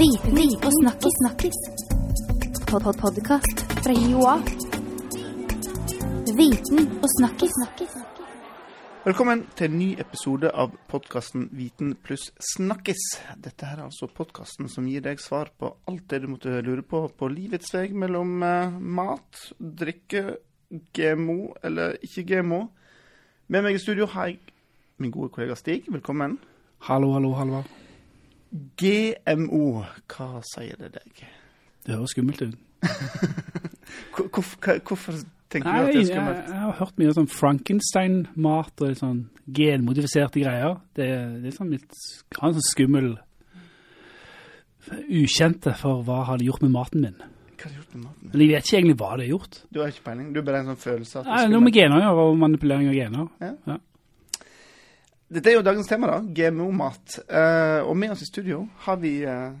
Viten og snakkis. snakkis. Pod -pod Podkast fra Joa. Viten og snakkis. snakkis. Velkommen til en ny episode av podkasten Viten pluss snakkis. Dette her er altså podkasten som gir deg svar på alt det du måtte lure på på livets vei mellom eh, mat, drikke, GMO eller ikke GMO. Med meg i studio har jeg min gode kollega Stig. Velkommen. Hallo, hallo, Halvard. GMO, hva sier det deg? Det høres skummelt ut. Hvorfor, hvorfor tenker du at det er skummelt? jeg har hørt mye sånn Frankenstein-mat og sånn genmodifiserte greier. Det, det er sånn litt har en sånn skummel ukjente for hva har de gjort med maten min. Hva har du gjort med maten? Men jeg vet ikke egentlig hva det har gjort. Du har ikke peiling? Du er bare en sånn følelse at det Nei, er noe med gener og manipulering av gener. Dette er jo dagens tema, da. GMO-mat. Uh, og med oss i studio har vi uh,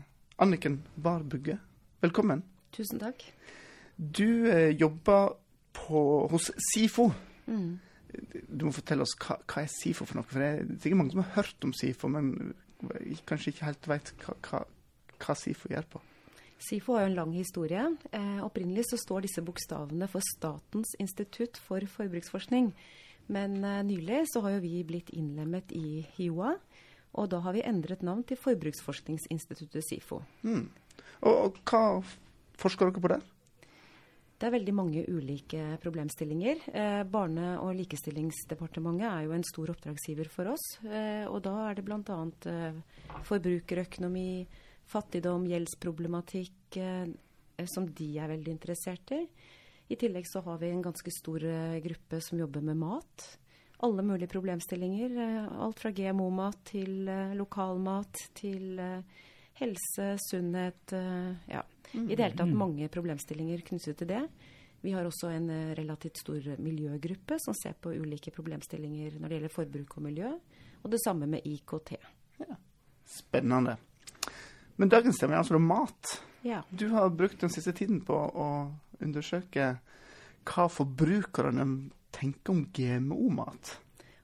Anniken Barbugge. Velkommen. Tusen takk. Du uh, jobber på, hos SIFO. Mm. Du må fortelle oss hva, hva er SIFO for noe. For det er sikkert mange som har hørt om SIFO, men kanskje ikke helt vet hva, hva, hva SIFO gjør på. SIFO har jo en lang historie. Eh, opprinnelig så står disse bokstavene for Statens institutt for forbruksforskning. Men uh, nylig så har jo vi blitt innlemmet i HiOA, og da har vi endret navn til Forbruksforskningsinstituttet SIFO. Mm. Og, og hva forsker dere på der? Det er veldig mange ulike problemstillinger. Eh, Barne- og likestillingsdepartementet er jo en stor oppdragsgiver for oss. Eh, og da er det bl.a. Eh, forbrukerøkonomi, fattigdom, gjeldsproblematikk, eh, som de er veldig interessert i. I tillegg så har vi en ganske stor eh, gruppe som jobber med mat. Alle mulige problemstillinger. Eh, alt fra GMO-mat til eh, lokalmat til helse, sunnhet. Ja. I det hele tatt mange problemstillinger knyttet til det. Vi har også en relativt stor miljøgruppe som ser på ulike problemstillinger når det gjelder forbruk og miljø. Og det samme med IKT. Spennende. Men dagens tema er altså mat. Ja. Du har brukt den siste tiden på å undersøke hva forbrukerne tenker om GMO-mat.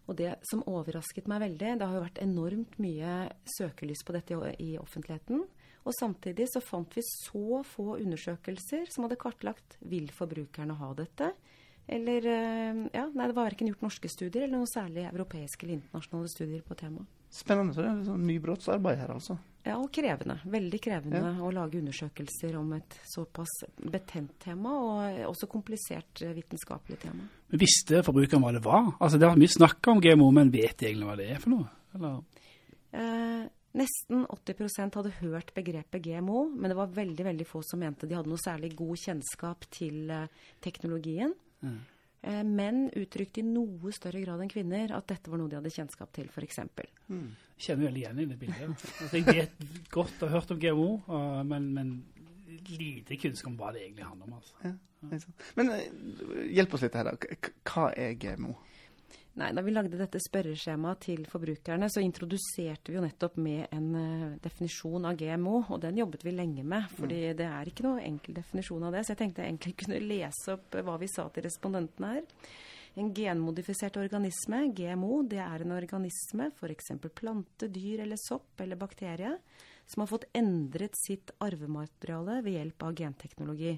Og det som overrasket meg veldig, det har jo vært enormt mye søkelys på dette i- offentligheten. Og samtidig så fant vi så få undersøkelser som hadde kartlagt vil forbrukerne ha dette. Eller eh, ja, nei, det var verken gjort norske studier eller noen særlig europeiske eller internasjonale studier på temaet. Spennende. Så det er litt sånn nybrottsarbeid her, altså. Ja, og krevende. Veldig krevende å lage undersøkelser om et såpass betent tema, og også komplisert eh, vitenskapelig tema. Men visste forbrukeren hva det var? Altså, Det har mye snakk om GMO, men vet de egentlig hva det er for noe? Eller? Eh, nesten 80% hadde hørt begrepet GMO, men det var veldig veldig få som mente de hadde noe særlig god kjennskap til eh, teknologien. Eh, menn uttrykte i noe større grad enn kvinner at dette var noe de hadde kjennskap til, f.eks. Jeg kjenner veldig igjen i det bildet. Altså, jeg vet godt og har hørt om GMO, uh, men, men lite kunnskap om hva det egentlig handler om. Altså. Ja. Men eh, hjelp oss litt her, da. Hva er GMO? Nei, Da vi lagde dette spørreskjemaet til forbrukerne, så introduserte vi jo nettopp med en eh, definisjon av GMO, og den jobbet vi lenge med. fordi det er ikke noe enkel definisjon av det. Så jeg tenkte jeg egentlig kunne lese opp eh, hva vi sa til respondentene her. En genmodifisert organisme, GMO, det er en organisme, f.eks. plante, dyr eller sopp eller bakterie, som har fått endret sitt arvemateriale ved hjelp av genteknologi.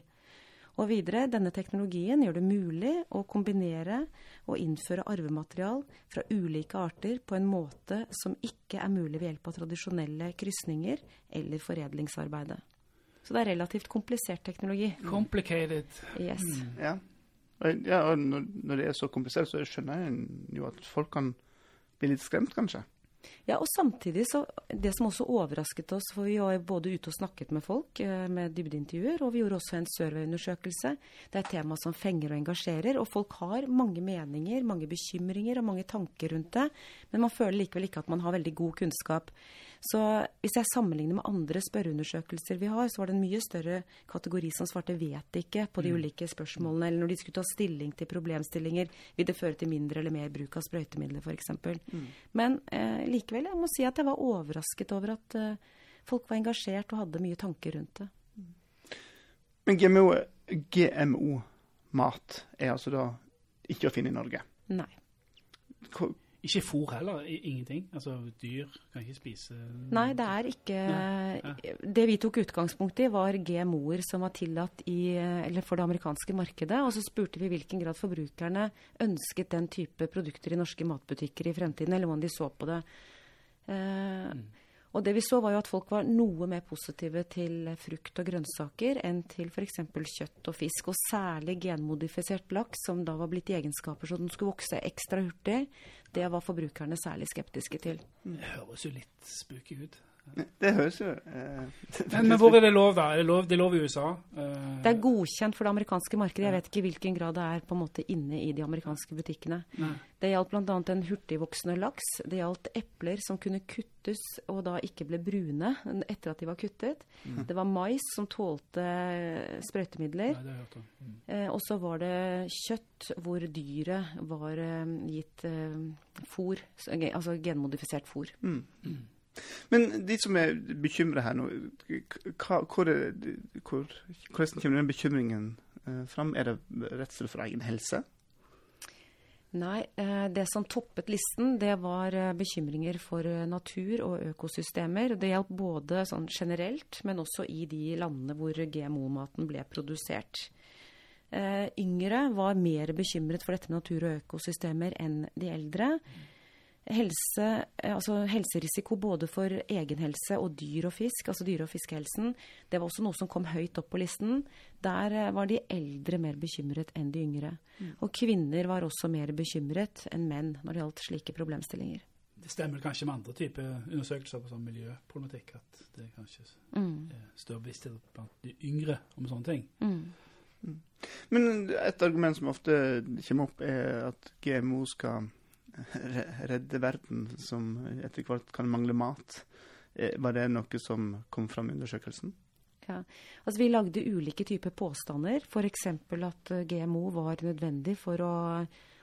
Og videre, denne teknologien gjør det mulig å kombinere og innføre arvematerial fra ulike arter på en måte som ikke er mulig ved hjelp av tradisjonelle krysninger eller foredlingsarbeidet. Så det er relativt komplisert teknologi. Complicated. Yes. Ja. Og, ja, og når, når det er så komplisert, så skjønner jeg jo at folk kan bli litt skremt, kanskje. Ja, og samtidig så Det som også overrasket oss, for vi var både ute og snakket med folk eh, med dybdeintervjuer, og vi gjorde også en surveyundersøkelse. Det er et tema som fenger og engasjerer, og folk har mange meninger, mange bekymringer og mange tanker rundt det, men man føler likevel ikke at man har veldig god kunnskap. Så hvis jeg sammenligner med andre spørreundersøkelser vi har, så var det en mye større kategori som svarte 'vet ikke' på de ulike spørsmålene, eller når de skulle ta stilling til problemstillinger. Vil det føre til mindre eller mer bruk av sprøytemidler, f.eks. Men eh, likevel, jeg må si at jeg var overrasket over at eh, folk var engasjert og hadde mye tanker rundt det. Men GMO, GMO-mat er altså da ikke å finne i Norge. Nei. Ikke fôr heller, ingenting. Altså, dyr kan ikke spise Nei, det er ikke Nei, Det vi tok utgangspunkt i, var GMO-er som var tillatt i, eller for det amerikanske markedet. Og så spurte vi i hvilken grad forbrukerne ønsket den type produkter i norske matbutikker i fremtiden, eller hvordan de så på det. Eh, Og det vi så, var jo at folk var noe mer positive til frukt og grønnsaker enn til f.eks. kjøtt og fisk. Og særlig genmodifisert laks, som da var blitt i egenskaper så den skulle vokse ekstra hurtig. Det var forbrukerne særlig skeptiske til. Det høres jo litt spooky ut. Det høres jo eh, Men, men hvor er det lov, da? Er det lov, det er lov i USA? Eh, Det er godkjent for det amerikanske markedet. Jeg vet ikke i hvilken grad det er på en måte inne i de amerikanske butikkene. Nei. Det gjaldt bl.a. en hurtigvoksende laks. Det gjaldt epler som kunne kuttes og da ikke ble brune etter at de var kuttet. Det var mais som tålte Nei, sprøytemidler. det har jeg hørt om. Mm. Eh, og så var det kjøtt hvor dyret var eh, gitt eh, fôr, altså genmodifisert fôr. mm. Men de som er bekymra her nå, hvordan kommer den bekymringen eh, fram? Er det redsel for egen helse? Nei, eh, det som toppet listen, det var eh, bekymringer for natur og økosystemer. Det hjalp både sånn generelt, men også i de landene hvor GMO-maten ble produsert. Yngre var mer bekymret for dette med natur og økosystemer enn de eldre. Helse, eh, altså helserisiko både for egen helse og dyr og fisk, altså dyre- og fiskehelsen, det var også noe som kom høyt opp på listen. Der eh, var de eldre mer bekymret enn de yngre. Og kvinner var også mer bekymret enn menn når det gjaldt slike problemstillinger. Det stemmer kanskje med andre typer undersøkelser på sånn miljøproblematikk at det er kanskje Mm. er større bevissthet blant de yngre om sånne ting. Mm. Men et argument som ofte kommer opp, er at GMO skal redde verden, som etter hvert kan mangle mat. Eh, Var det noe som kom fram i undersøkelsen? Altså, vi lagde ulike typer påstander, f.eks. at eh, GMO var nødvendig for å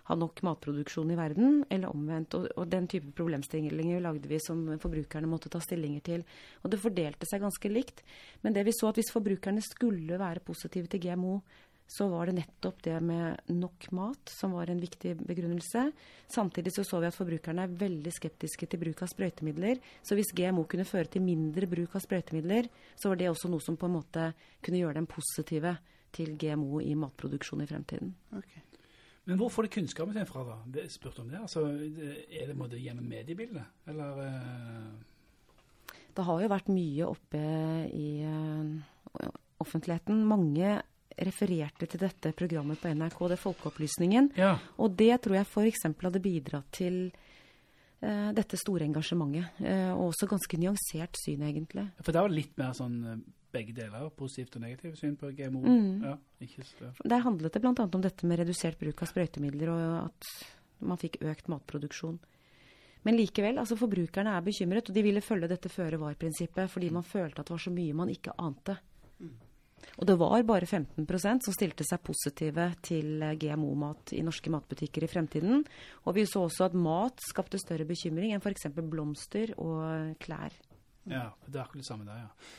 ha nok matproduksjon i verden, eller omvendt. Og, og den type problemstillinger lagde vi som forbrukerne måtte ta stillinger til. Og det fordelte seg ganske likt. Men det vi så at hvis forbrukerne skulle være positive til GMO, så var det nettopp det med nok mat som var en viktig begrunnelse. Samtidig så så vi at forbrukerne er veldig skeptiske til bruk av sprøytemidler. Så hvis GMO kunne føre til mindre bruk av sprøytemidler, så var det også noe som på en måte kunne gjøre dem positive til GMO i matproduksjon i fremtiden. Okay. Men hvor får de kunnskapen sin fra, da? Det er om det. Altså, er det måte gjennom mediebildet? Eller eh, Det har jo vært mye oppe i eh, offentligheten. Mange refererte til dette programmet på NRK, det Folkeopplysningen. Ja. Og det tror jeg f.eks. hadde bidratt til uh, dette store engasjementet. Uh, og også ganske nyansert syn, egentlig. For det var litt mer sånn eh, begge deler, positivt og negativt syn på GMO. Mm. Ja, ikke så, Der handlet det bl.a. om dette med redusert bruk av sprøytemidler, og at man fikk økt matproduksjon. Men likevel, altså forbrukerne er bekymret, og de ville følge dette føre-var-prinsippet fordi man følte at det var så mye man ikke ante. Og det var bare 15% som stilte seg positive til GMO-mat i norske matbutikker i fremtiden. Og vi så også at mat skapte større bekymring enn f.eks. blomster og klær. ja, det er akkurat det samme der, ja.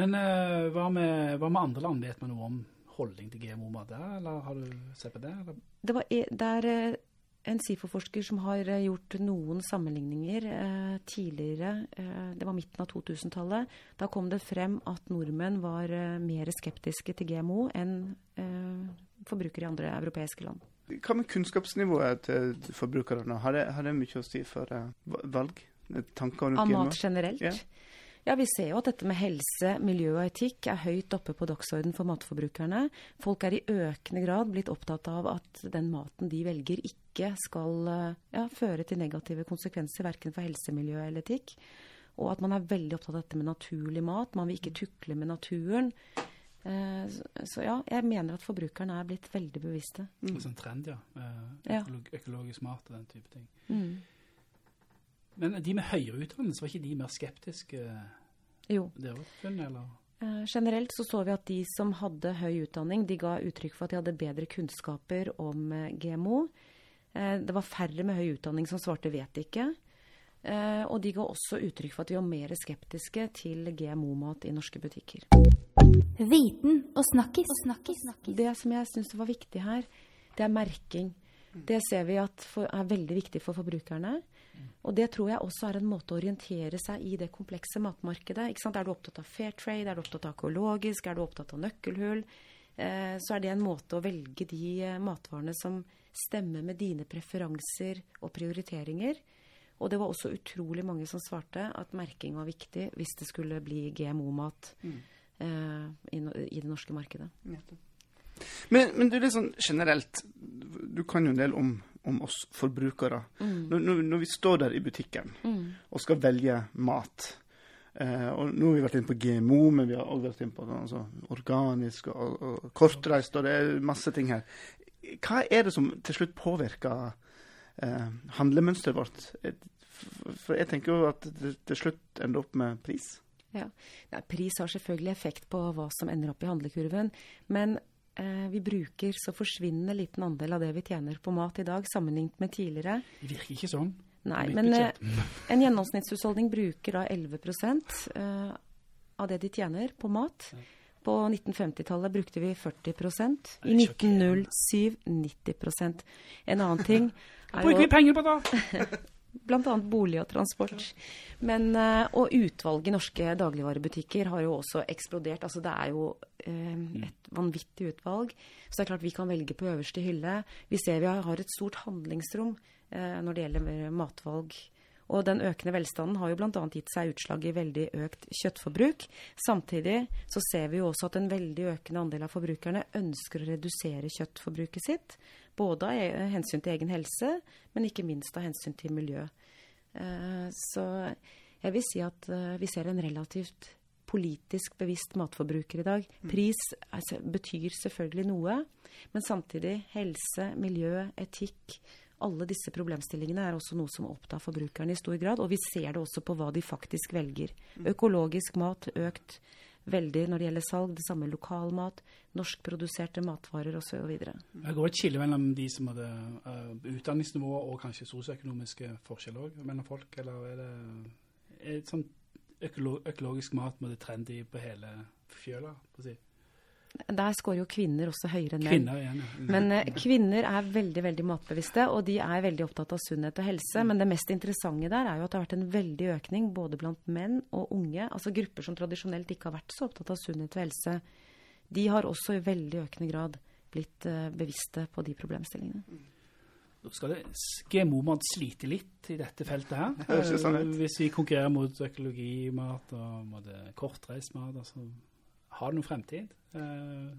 Men uh, hva, med, hva med andre land? Vet man noe om holdning til GMO-mat der, eller har du sett på det? Eller? Det, var, der... det er eh, en SIFO-forsker som har eh, gjort noen sammenligninger eh, tidligere. Eh, det var midten av 2000-tallet. Da kom det frem at nordmenn var eh, mer skeptiske til GMO enn eh, forbrukere i andre europeiske land. Hva med kunnskapsnivået til forbrukerne? Har det, har det mye å si for eh, valg? Tanker rundt Av mat generelt. Ja. Ja, vi ser jo at dette med helse, miljø og etikk er høyt oppe på dagsordenen for matforbrukerne. Folk er i økende grad blitt opptatt av at den maten de velger ikke skal eh, ja, føre til negative konsekvenser verken for helse, miljø eller etikk. Og at man er veldig opptatt av dette med naturlig mat. Man vil ikke tukle med naturen. Eh, så- ja, jeg mener at forbrukerne er blitt veldig bevisste. En sånn trend, ja. Eh, økolog, økologisk mat og den type ting. Mm. Men de med høyere utdannelse, var ikke de mer skeptiske? Jo. Det var funn, eller? Eh, Generelt så så vi at de som hadde høy utdanning, de ga uttrykk for at de hadde bedre kunnskaper om eh, GMO. Eh, Det var færre med høy utdanning som svarte 'vet ikke'. Eh, Og de ga også uttrykk for at de var mer skeptiske til GMO-mat i norske butikker. Viten og snakkis. Og snakkis. Det som jeg syns var viktig her, det er merking. Det ser vi at for, er veldig viktig for forbrukerne. Og det tror jeg også er en måte å orientere seg i det komplekse matmarkedet. Ikke sant? Er du opptatt av fair trade, er du opptatt av økologisk, er du opptatt av nøkkelhull, så er det en måte å velge de eh, matvarene som stemmer med dine preferanser og prioriteringer. Og det var også utrolig mange som svarte at merking var viktig hvis det skulle bli GMO-mat eh, i, i det norske markedet. Men, men du, er sånn generelt Du kan jo en del om, om oss forbrukere. Mm. når, når vi står der i butikken og skal velge mat eh, og Nå har vi vært inne på GMO, men vi har også vært inne på altså, organisk og, og kortreist, og det er masse ting her. Hva er det som til slutt påvirker eh, handlemønsteret vårt? For for jeg tenker jo at det til slutt ender opp med pris. Ja. Nei, pris har selvfølgelig effekt på hva som ender opp i handlekurven. Men eh, vi bruker så forsvinnende liten andel av det vi tjener på mat i dag, sammenlignet med tidligere. Det virker ikke sånn. Nei, men eh, en gjennomsnittshusholdning bruker da 11 eh, av det de tjener på mat. På 1950-tallet brukte vi 40% I Det er sjokkerende. 1907 90 En annen ting er Bruker vi penger på det? bl.a. bolig og transport. Men, eh, og utvalget i norske dagligvarebutikker har jo også eksplodert. Altså det er jo eh, et vanvittig utvalg. Så det er klart vi kan velge på øverste hylle. Vi ser vi har et stort handlingsrom eh, når det gjelder matvalg. Og den økende velstanden har jo bl.a. gitt seg utslag i veldig økt kjøttforbruk. Samtidig så ser vi jo også at en veldig økende andel av forbrukerne ønsker å redusere kjøttforbruket sitt. Både av e- hensyn til egen helse, men ikke minst av hensyn til miljø. Eh, Så jeg vil si at eh, vi ser en relativt politisk bevisst matforbruker i dag. Pris altså, betyr selvfølgelig noe, men samtidig helse, miljø, etikk alle disse problemstillingene er også noe som opptar forbrukerne i stor grad. Og vi ser det også på hva de faktisk velger. Økologisk mat økt veldig når det gjelder salg. Det samme lokalmat, norskproduserte matvarer osv. Det går et skille mellom de som hadde uh, utdanningsnivå og kanskje sosioøkonomiske forskjeller også mellom folk, eller er det er det sånn økologisk mat med det trendy på hele fjøla? på å si? Der scorer jo kvinner også høyere enn menn. Kvinner ja. Mm. Men eh, kvinner er veldig veldig matbevisste, og de er veldig opptatt av sunnhet og helse. Men det mest interessante der er jo at det har vært en veldig økning både blant menn og unge. Altså grupper som tradisjonelt ikke har vært så opptatt av sunnhet og helse. De har også i veldig økende grad blitt eh, bevisste på de problemstillingene. Nå skal det GMO-mat slite litt i dette feltet her. Det sånn. Eh, Hvis vi konkurrerer mot økologimat og kortreist mat, altså, har det noen fremtid? Eh,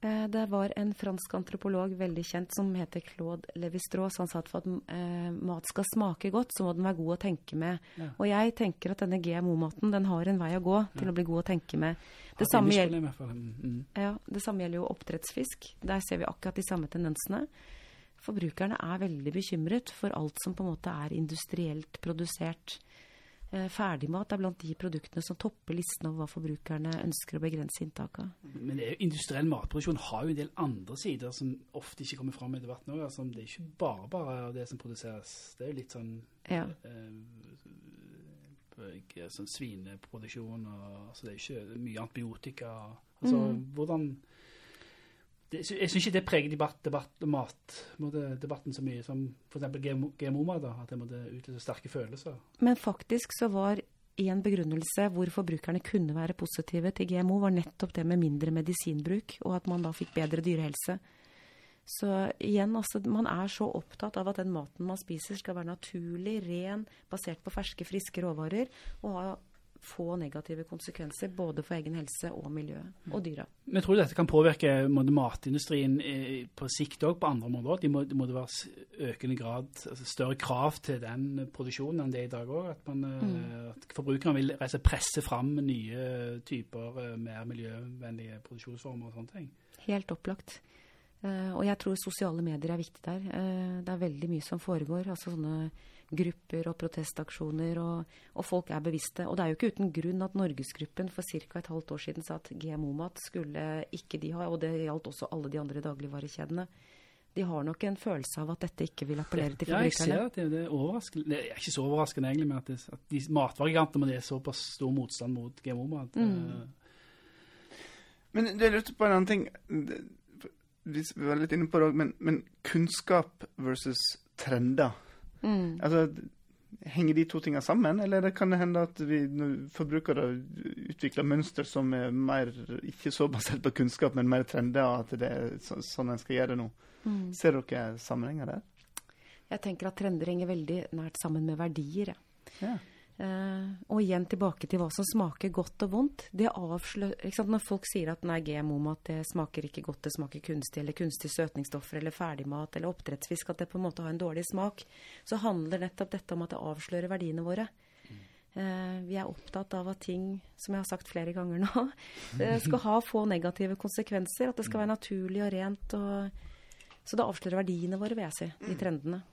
Eh, Det var en fransk antropolog veldig kjent som heter Claude Lévi-Strauss. Han sa at for at eh, mat skal smake godt, så må den være god å tenke med. Ja. Og jeg tenker at denne GMO-maten den har en vei å gå til Ja. å bli god å tenke med. Det har samme, gjelder, fall. Mm. ja, det samme gjelder jo oppdrettsfisk. Der ser vi akkurat de samme tendensene. Forbrukerne er veldig bekymret for alt som på en måte er industrielt produsert. Eh, Ferdigmat er blant de produktene som topper listen over hva forbrukerne ønsker å begrense inntaket av. Men det industriell matproduksjon har jo en del andre sider som ofte ikke kommer fram i debatten òg. Altså, det er ikke bare bare det som produseres. Det er jo litt sånn Ja. eh, sånn svineproduksjon og altså, Det er ikke mye antibiotika. Altså, Mm. hvordan det, Jeg syns ikke det preger debatt, debatt mat, måtte, debatten så mye som f.eks. GMO-mat. da, At det måtte utløse sterke følelser. Men faktisk så var en begrunnelse hvor forbrukerne kunne være positive til GMO, var nettopp det med mindre medisinbruk, og at man da fikk bedre dyrehelse. Så igjen, altså, man er så opptatt av at den maten man spiser skal være naturlig, ren, basert på ferske, friske råvarer, og ha få negative konsekvenser både for egen helse og miljøet, og dyra. Men tror du dette kan påvirke matindustrien eh, på sikt òg på andre områder? De må, det må det være økende grad, altså større krav til den produksjonen enn det er i dag òg? At, man, eh, at forbrukerne vil altså, presse fram nye typer eh, mer miljøvennlige produksjonsformer og sånne ting? Helt opplagt. Eh, og jeg tror sosiale medier er viktig der. Eh, det er veldig mye som foregår. altså sånne grupper og protestaksjoner, og, og folk er bevisste. Og det er jo ikke uten grunn at Norgesgruppen for ca. et halvt år siden sa at GMO-mat skulle ikke de ha, og det gjaldt også alle de andre dagligvarekjedene. De har nok en følelse av at dette ikke vil appellere til Ja, jeg ser at det, det er overraskende. Det er ikke så overraskende egentlig, men at, det, at de matvaregigantene med det er såpass stor motstand mot GMO-mat. Mm. eh, Men du lurte på en annen ting. Vi var litt inne på det òg, men, men kunnskap versus trender. Mm. Altså, Henger de to tingene sammen, eller det kan det hende at vi forbrukere utvikler mønster som er mer, ikke så basert på kunnskap, men mer trender, og at det er så, sånn en skal gjøre det nå? Mm. Ser dere sammenhenger der? Jeg tenker at trender henger veldig nært sammen med verdier. Ja. Ja. Eh, og igjen tilbake til hva som smaker godt og vondt. Det avslører? Når folk sier at nei, GMO-mat det smaker ikke godt, det smaker kunstig, eller kunstig søtningsstoffer, eller ferdigmat, eller oppdrettsfisk, at det på en måte har en dårlig smak, så handler nettopp dette om at det avslører verdiene våre. Eh, vi er opptatt av at ting, som jeg har sagt flere ganger nå, eh, skal ha få negative konsekvenser. At det skal være naturlig og rent. Og, så det avslører verdiene våre, vil jeg si, de trendene.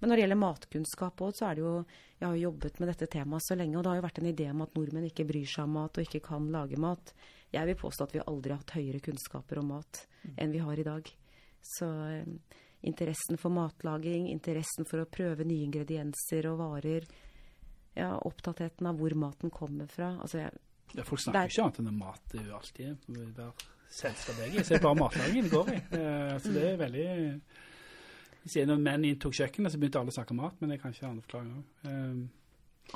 Men når det gjelder matkunnskap òg, så er det jo Jeg har jo jobbet med dette temaet så lenge, og det har jo vært en idé om at nordmenn ikke bryr seg om mat og ikke kan lage mat. Jeg vil påstå at vi aldri har hatt høyere kunnskaper om mat enn vi har i dag. Så eh, interessen for matlaging, interessen for å prøve nye ingredienser og varer, ja, opptattheten av hvor maten kommer fra. Altså, jeg, Ja, folk snakker er- jo ikke annet enn om mat. Det er jo alltid hver selskap jeg er. Så det er bare matlagingen det går i. Eh, Så det er veldig Siden når menn inntok kjøkkenet, så begynte alle å snakke om mat, men det er kanskje en annen forklaring òg.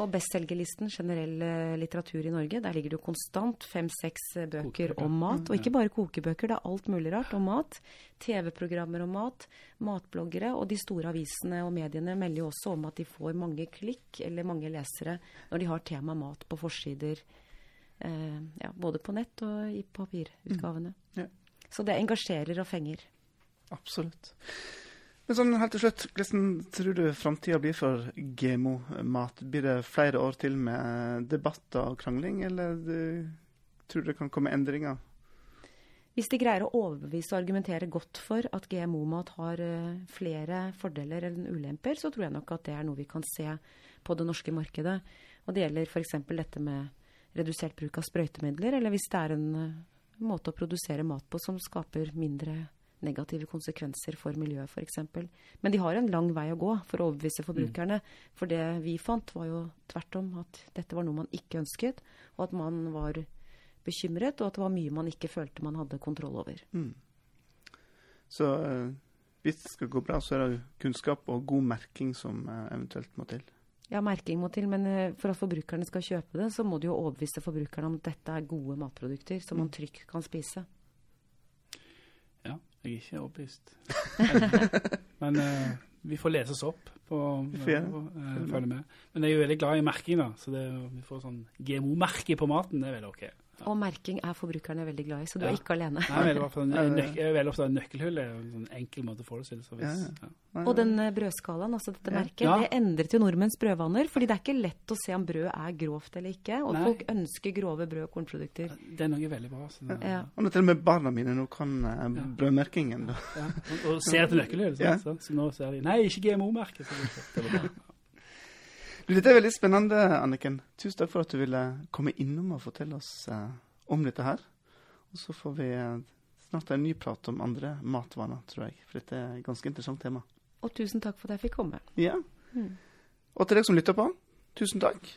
Og bestselgerlisten, generell eh, litteratur i Norge, der ligger det jo konstant fem-seks eh, bøker Kokebøker. om mat. Og ikke bare kokebøker, det er alt mulig rart om mat. TV-programmer om mat, matbloggere. Og de store avisene og mediene melder jo også om at de får mange klikk eller mange lesere når de har tema mat på forsider. Eh, ja, både på nett og i papirutgavene. Ja. Så det engasjerer og fenger. Absolutt. Men sånn helt til slutt, hvordan tror du framtida blir for GMO-mat? Blir det flere år til med debatter og krangling, eller du, tror du det kan komme endringer? Hvis de greier å overbevise og argumentere godt for at GMO-mat har eh, flere fordeler enn ulemper, så tror jeg nok at det er noe vi kan se på det norske markedet. Og det gjelder f.eks. dette med redusert bruk av sprøytemidler, eller hvis det er en eh, måte å produsere mat på som skaper mindre negative konsekvenser for miljøet f.eks. Men de har en lang vei å gå for å overbevise forbrukerne. For det vi fant, var jo tvert om at dette var noe man ikke ønsket, og at man var bekymret, og at det var mye man ikke følte man hadde kontroll over. Mm. Så eh, hvis det skal gå bra, så er det kunnskap og god merking som eh, eventuelt må til. Ja, merking må til, men eh, for at forbrukerne skal kjøpe det, så må de jo overbevise forbrukerne om at dette er gode matprodukter som man trygt kan spise. Jeg er ikke overbevist. Men uh, vi får lese oss opp på og, eh, følge med. Men jeg er jo veldig glad i merking, da. Så det, vi får sånn GMO-merke på maten, det er veldig OK. Og merking er forbrukerne veldig glad i, så du Ja. er ikke alene. Nei, vel, ofte en, er nøkkelhull. Det er en sånn enkel måte å forestille seg. Hvis, Ja, ja. Og den eh, brødskalaen, altså dette Ja. merket, Ja. det endret jo nordmenns brødvaner. Fordi det er ikke lett å se om brød er grovt eller ikke. Og Nei. folk ønsker grove brød- og kornprodukter. Det er noe veldig bra. Så det, Ja. Og nå til og med barna mine nå kan eh, brødmerkingen, da. Ja. Og, og ser etter nøkkelhull. Så, så nå ser de Nei, ikke GMO-merke. Så det, det var bra. Du, dette er veldig spennende, Anniken. Tusen takk for at du ville komme innom og fortelle oss eh, om dette her. Og så får vi eh, snart en ny prat om andre matvaner, tror jeg. For dette er et ganske interessant tema. Og tusen takk for at jeg fikk komme. Ja. Mm. Og til deg som lytter på, tusen takk.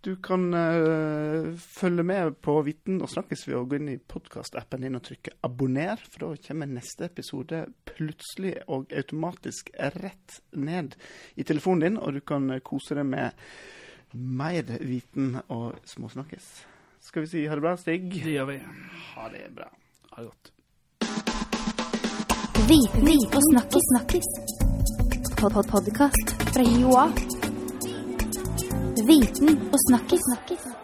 Du kan uh, følge med på Viten og snakkes ved å gå inn i podkastappen din og trykke 'abonner', for da kommer neste episode plutselig og automatisk rett ned i telefonen din, og du kan eh, kose deg med mer viten og småsnakkes. Skal vi si ha det bra, Stig? Det gjør vi. Ha det bra. Ha det godt. Viten og snakkes, snakkes. Pod -pod Podkast fra Joa. Viten og snakkis.